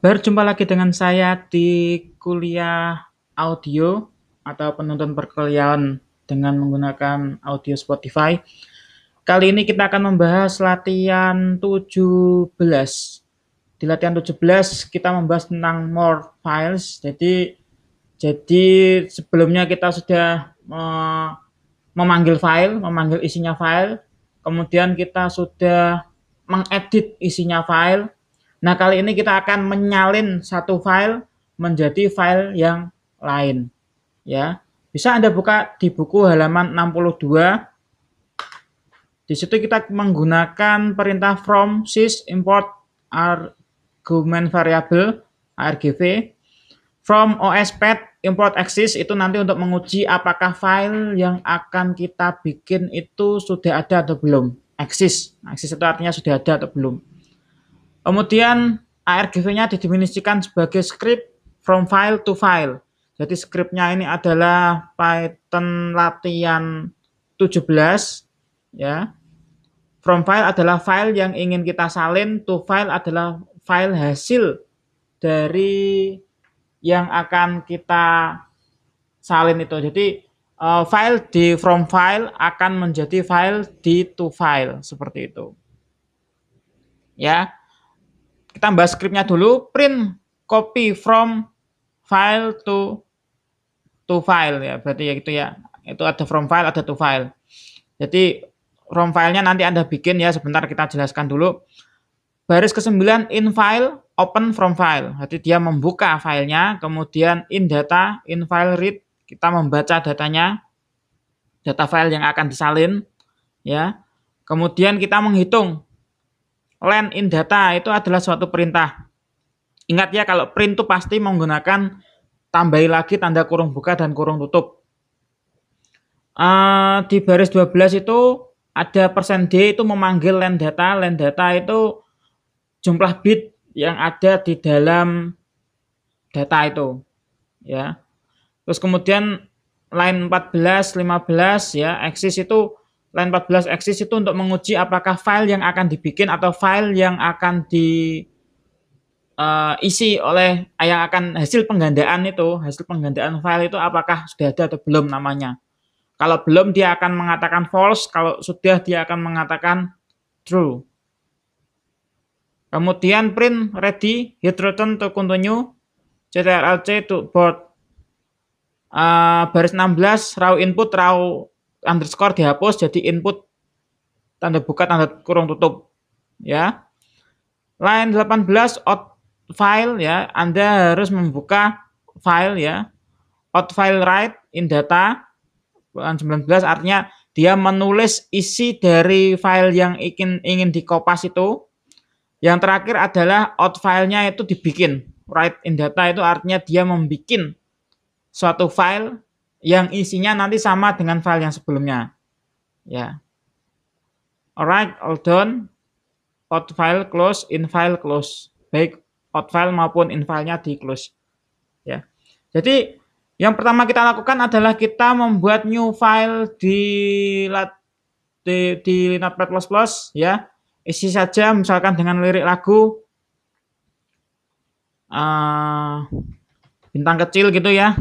Berjumpa lagi dengan saya di kuliah audio atau penuntun perkuliahan dengan menggunakan audio Spotify. Kali ini kita akan membahas latihan 17. Di latihan 17 kita membahas tentang more files. Jadi jadi sebelumnya kita sudah memanggil file, memanggil isinya file. Kemudian kita sudah mengedit isinya file Nah, kali ini kita akan menyalin satu file menjadi file yang lain. Ya. Bisa Anda buka di buku halaman 62. Di situ kita menggunakan perintah from sys import argument variable argv from ospath import axis itu nanti untuk menguji apakah file yang akan kita bikin itu sudah ada atau belum. Axis. Axis itu artinya sudah ada atau belum. Kemudian ARGV-nya didefinisikan sebagai script from file to file. Jadi scriptnya ini adalah Python latihan 17 ya. From file adalah file yang ingin kita salin, to file adalah file hasil dari yang akan kita salin itu. Jadi uh, file di from file akan menjadi file di to file seperti itu. Ya kita bahas scriptnya dulu print copy from file to to file ya. Berarti ya gitu ya. Itu ada from file ada to file. Jadi from filenya nanti anda bikin ya sebentar kita jelaskan dulu. Baris ke-9 in file open from file. Jadi dia membuka filenya kemudian in data in file read kita membaca datanya data file yang akan disalin ya. Kemudian kita menghitung len in data itu adalah suatu perintah. Ingat ya kalau print itu pasti menggunakan tambahi lagi tanda kurung buka dan kurung tutup. Uh, di baris 12 itu ada persen %d itu memanggil len data. Len data itu jumlah bit yang ada di dalam data itu. Ya. Terus kemudian line 14, 15 ya, axis itu line 14 axis itu untuk menguji apakah file yang akan dibikin atau file yang akan di uh, isi oleh yang akan hasil penggandaan itu, hasil penggandaan file itu apakah sudah ada atau belum namanya. Kalau belum dia akan mengatakan false, kalau sudah dia akan mengatakan true. Kemudian print ready, hit return to continue, ctrlc to board. Uh, baris 16 raw input raw underscore dihapus jadi input tanda buka tanda kurung tutup ya. Line 18 out file ya. Anda harus membuka file ya. Out file write in data line 19 artinya dia menulis isi dari file yang ingin ingin dikopas itu. Yang terakhir adalah out filenya itu dibikin. Write in data itu artinya dia membuat suatu file yang isinya nanti sama dengan file yang sebelumnya. Ya. Alright, all done. Out file close, in file close. Baik out file maupun in filenya di close. Ya. Jadi yang pertama kita lakukan adalah kita membuat new file di di, di Notepad++ ya. Isi saja misalkan dengan lirik lagu uh, bintang kecil gitu ya.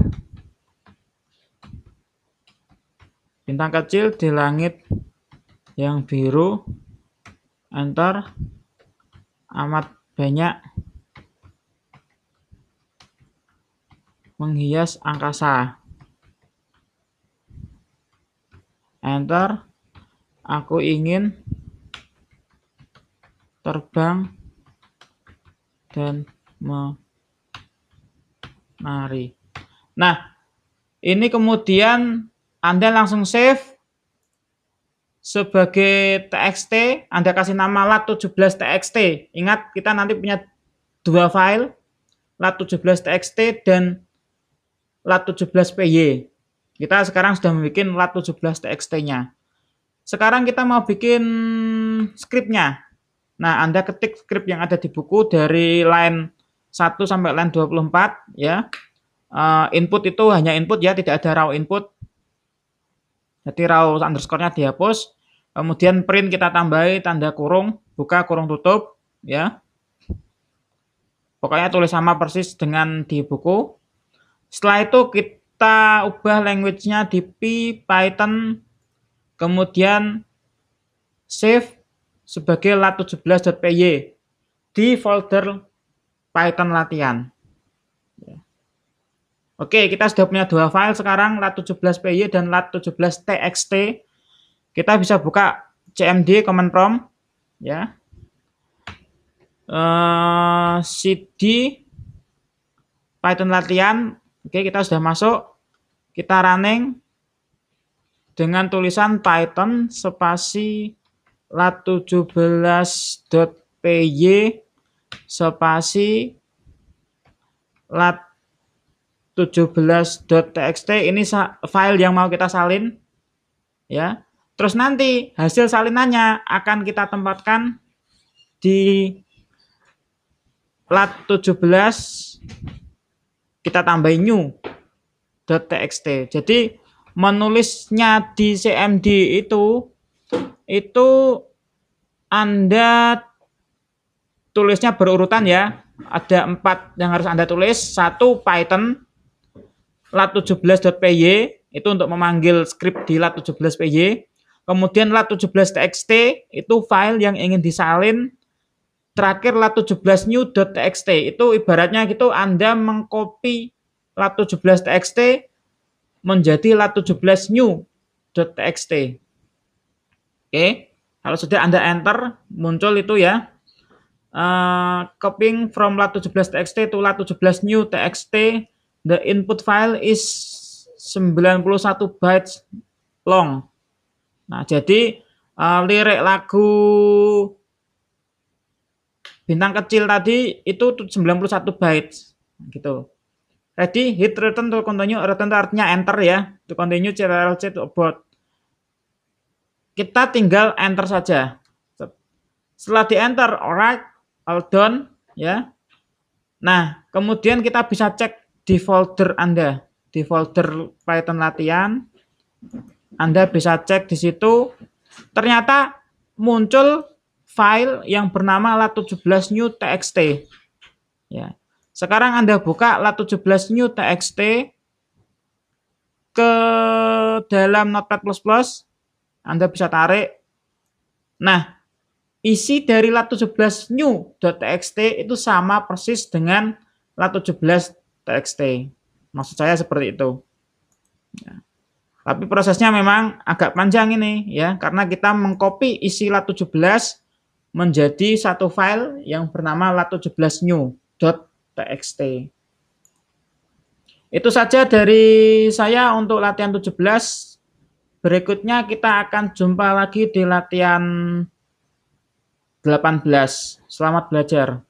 Bintang kecil di langit yang biru enter amat banyak menghias angkasa. Enter aku ingin terbang dan menari. Nah ini kemudian anda langsung save sebagai txt, Anda kasih nama lat17txt. Ingat, kita nanti punya dua file, lat17txt dan lat17py. Kita sekarang sudah membuat lat17txt-nya. Sekarang kita mau bikin scriptnya. Nah, Anda ketik script yang ada di buku dari line 1 sampai line 24 ya. Uh, input itu hanya input ya, tidak ada raw input. Jadi raw underscore-nya dihapus. Kemudian print kita tambahi tanda kurung, buka kurung tutup, ya. Pokoknya tulis sama persis dengan di buku. Setelah itu kita ubah language-nya di P, Python, kemudian save sebagai lat17.py di folder Python latihan. Oke, kita sudah punya dua file sekarang, lat17py dan lat17txt. Kita bisa buka cmd command prompt ya. Uh, cd Python latihan. Oke, kita sudah masuk. Kita running dengan tulisan Python spasi lat17.py spasi lat 17.txt ini file yang mau kita salin ya terus nanti hasil salinannya akan kita tempatkan di lat 17 kita tambahin new .txt jadi menulisnya di cmd itu itu anda tulisnya berurutan ya. Ada empat yang harus Anda tulis. Satu Python lat17.py itu untuk memanggil script di lat17py. Kemudian lat17txt itu file yang ingin disalin. Terakhir lat17new.txt itu ibaratnya gitu Anda mengcopy lat17txt menjadi lat17new.txt. Oke, kalau sudah Anda enter muncul itu ya uh, copying from lat17txt to lat17 new txt the input file is 91 bytes long. Nah jadi uh, lirik lagu bintang kecil tadi itu 91 bytes. Gitu. Ready? Hit return to continue. Return to artinya enter ya. To continue crlc to about kita tinggal enter saja. Setelah di enter alright all done ya. Nah, kemudian kita bisa cek di folder Anda, di folder Python latihan. Anda bisa cek di situ. Ternyata muncul file yang bernama lat17 new txt. Ya. Sekarang Anda buka lat17 new txt ke dalam Notepad++, Anda bisa tarik. Nah, isi dari lat17 new.txt itu sama persis dengan lat17.txt. Maksud saya seperti itu. Ya. Tapi prosesnya memang agak panjang ini ya, karena kita mengcopy isi lat17 menjadi satu file yang bernama lat17 new.txt. Itu saja dari saya untuk latihan 17. Berikutnya kita akan jumpa lagi di latihan 18. Selamat belajar.